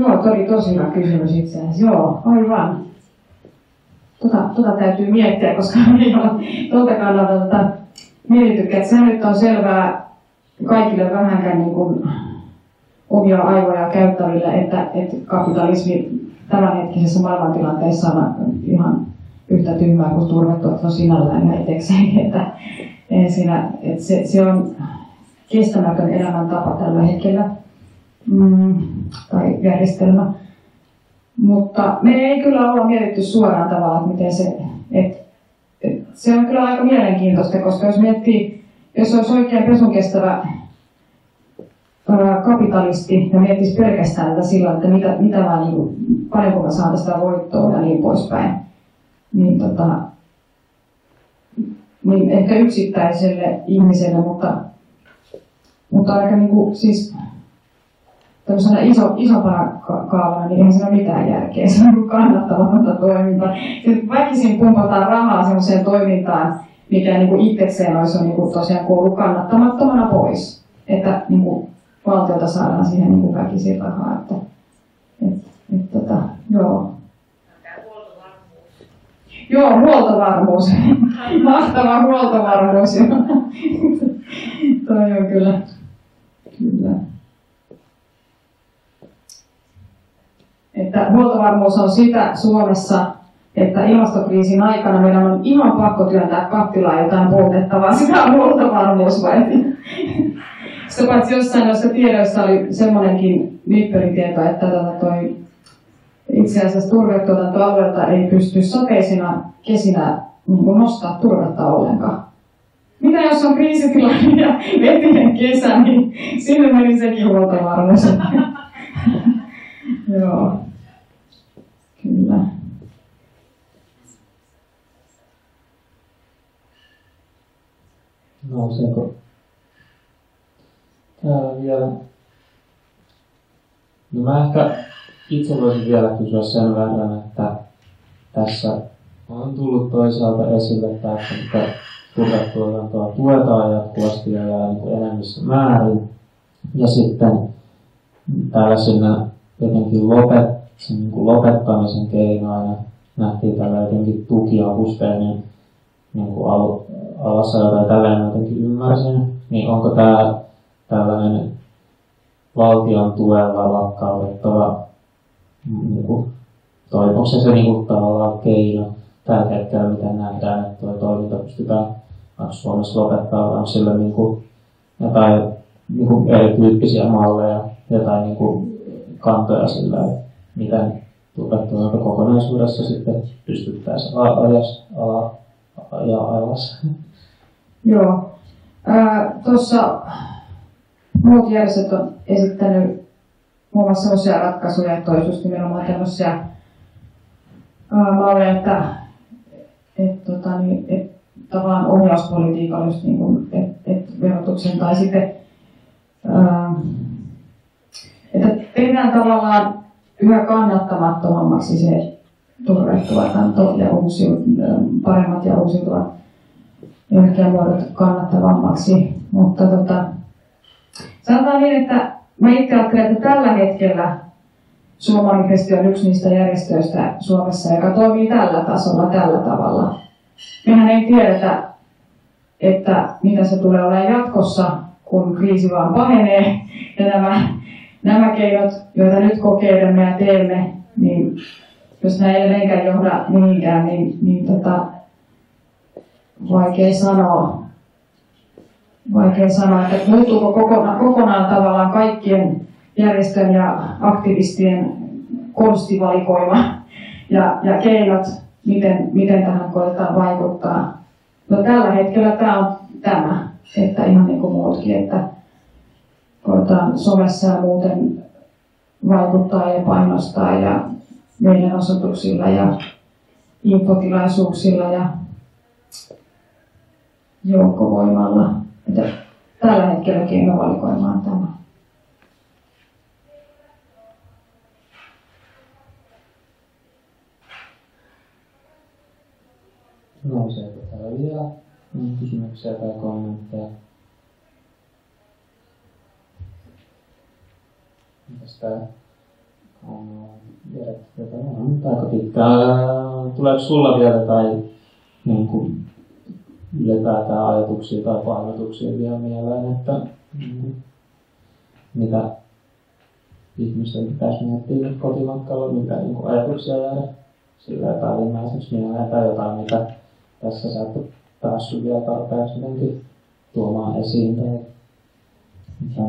Joo, toi oli tosi hyvä kysymys itse asiassa. Joo, aivan. Tota, tota täytyy miettiä, koska ei ole tuolta kannalta tota, että se nyt on selvää kaikille vähänkään niin kuin, omia aivoja käyttäville, että, että kapitalismi tämänhetkisessä maailmantilanteessa on ihan yhtä tyhmää kuin turvetuotanto sinällään ja itsekseen, että, siinä, että se, se on kestämätön elämäntapa tällä hetkellä mm, tai järjestelmä. Mutta me ei kyllä olla mietitty suoraan tavalla, että miten se, et, et, se on kyllä aika mielenkiintoista, koska jos miettii, jos olisi oikein pesun kestävä kapitalisti ja miettisi pelkästään tätä sillä, että mitä, mitä mä, niin kuin, paljonko mä saan tästä voittoa ja niin poispäin, niin, tota, niin ehkä yksittäiselle ihmiselle, mutta, mutta aika niin kuin, siis tämmöisenä iso, isompana kaavana, niin eihän siinä ole mitään järkeä. Se on kannattamatonta toimintaa. Väkisin pumpataan rahaa semmoiseen toimintaan, mikä niin kuin itsekseen olisi jo niin kuin tosiaan koulu kannattamattomana pois. Että niin kuin valtiolta saadaan siihen niin kuin väkisin rahaa. Että, et, et, tota, joo. Joo, huoltovarmuus. Mahtava huoltovarmuus. Toi on kyllä. Kyllä. Että huoltovarmuus on sitä Suomessa, että ilmastokriisin aikana meidän on ihan pakko työntää kattilaa jotain poltettavaa. Sitä on huoltovarmuus vai? Sitä paitsi jossain noissa tiedoissa oli semmoinenkin nipperitieto, että tota toi itse asiassa turvetuotantoalueelta ei pysty sateisina kesinä niin nostaa turvetta ollenkaan. Mitä jos on kriisitilanne ja vetinen kesä, niin sinne meni sekin huoltovarmuus. Joo. Kyllä. Nouseeko täällä vielä? No mä ehkä itse voisin vielä kysyä sen verran, että tässä on tullut toisaalta esille tämä, että turvetuotantoa tuetaan jatkuvasti ja enemmissä määrin. Ja sitten tällaisena jotenkin lopet, sen niin kuin lopettamisen keinoina nähtiin tällä jotenkin tukiavusteinen niin kuin al, alasajo tai tällainen jotenkin ymmärsin, niin onko tämä tällainen valtion tuella lakkautettava niin kuin, onko se se niin kuin, tavallaan keino tällä hetkellä, mitä nähdään, että tuo toiminta pystytään Suomessa lopettaa, on sillä niin kuin, jotain niin kuin erityyppisiä malleja, jotain niin kuin, kantoja sillä, että miten tuotanto kokonaisuudessa sitten pystyttäisiin ajas, ala, ja alas. Joo. Tuossa muut järjestöt on esittänyt muun muassa sellaisia ratkaisuja, että olisi just nimenomaan tämmöisiä malleja, että et, tota, niin, et, tavallaan ohjauspolitiikalla just niin kuin, et, et verotuksen tai sitten ää, että tehdään tavallaan yhä kannattamattomammaksi se turvetuotanto ja uusi, paremmat ja uusiutuvat energiamuodot kannattavammaksi. Mutta tota, sanotaan niin, että mä itse ajattelen, että tällä hetkellä Suomi on yksi niistä järjestöistä Suomessa, joka toimii tällä tasolla, tällä tavalla. Mehän ei tiedetä, että mitä se tulee olemaan jatkossa, kun kriisi vaan pahenee ja nämä nämä keinot, joita nyt kokeilemme ja teemme, niin jos nämä ei edelleenkään johda mihinkään, niin, niin tota, vaikea sanoa. Vaikea sanoa, että muuttuuko kokonaan, kokonaan tavallaan kaikkien järjestön ja aktivistien konstivalikoima ja, ja keinot, miten, miten tähän koetaan vaikuttaa. No, tällä hetkellä tämä on tämä, että ihan niin kuin muutkin, että koetaan somessa ja muuten vaikuttaa ja painostaa ja meidän osoituksilla ja infotilaisuuksilla ja joukkovoimalla. Että tällä hetkellä keinovalikoima on tämä. Nouseeko täällä vielä kysymyksiä tai kommentteja? Tästä aika pitkään. Tuleeko sulla vielä tai niin kuin, ylipäätään ajatuksia tai painotuksia vielä mieleen, että mm, mitä ihmisten pitäisi miettiä kotimatkalla, mitä niin kuin ajatuksia jäädä sillä päällimmäiseksi mieleen tai jotain, mitä tässä sä et päässyt vielä tarpeeksi tuomaan esiin tai mitä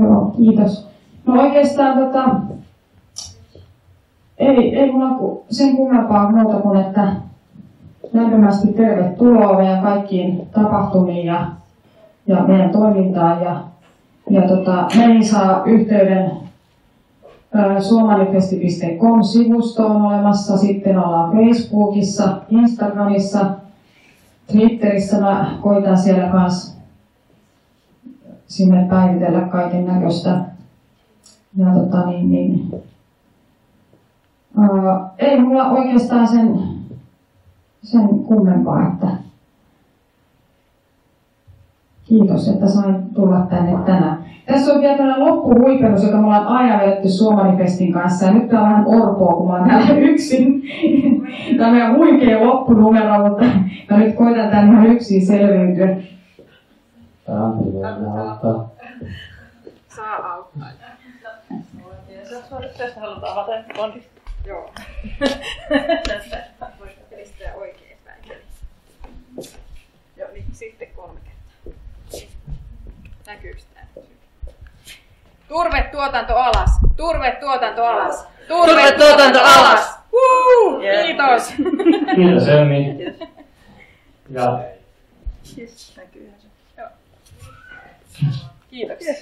Joo, kiitos. No oikeastaan tota, ei, ei mulla sen kummempaa muuta kuin, että lämpimästi tervetuloa meidän kaikkiin tapahtumiin ja, ja meidän toimintaan. Ja, ja tota, meihin saa yhteyden suomalifesti.com-sivusto on olemassa, sitten ollaan Facebookissa, Instagramissa, Twitterissä mä koitan siellä kanssa sinne päivitellä kaiken näköistä. Ja tota, niin, niin, ää, ei mulla oikeastaan sen, sen kummempaa, että Kiitos, että sain tulla tänne tänään. Tässä on vielä tällainen loppuhuipennus, joka me ollaan aina vedetty Suomanifestin kanssa. Ja nyt tää on vähän orpoa, kun mä oon täällä yksin. Tämä on huikea loppunumero, mutta mä nyt koitan tän ihan yksin selviytyä. Tämä on hyvä, auttaa. Saa auttaa. Jos on tästä haluat avata kondista. Joo. Tästä voisi pistää oikein päin. Joo, niin sitten kolme kertaa. Näkyykö tämä? Turvetuotanto alas! Turvetuotanto alas! Turvetuotanto alas! Woo! Kiitos! Kiitos Emmi. Ja Yes, näkyyhän se. Joo. Kiitoksia.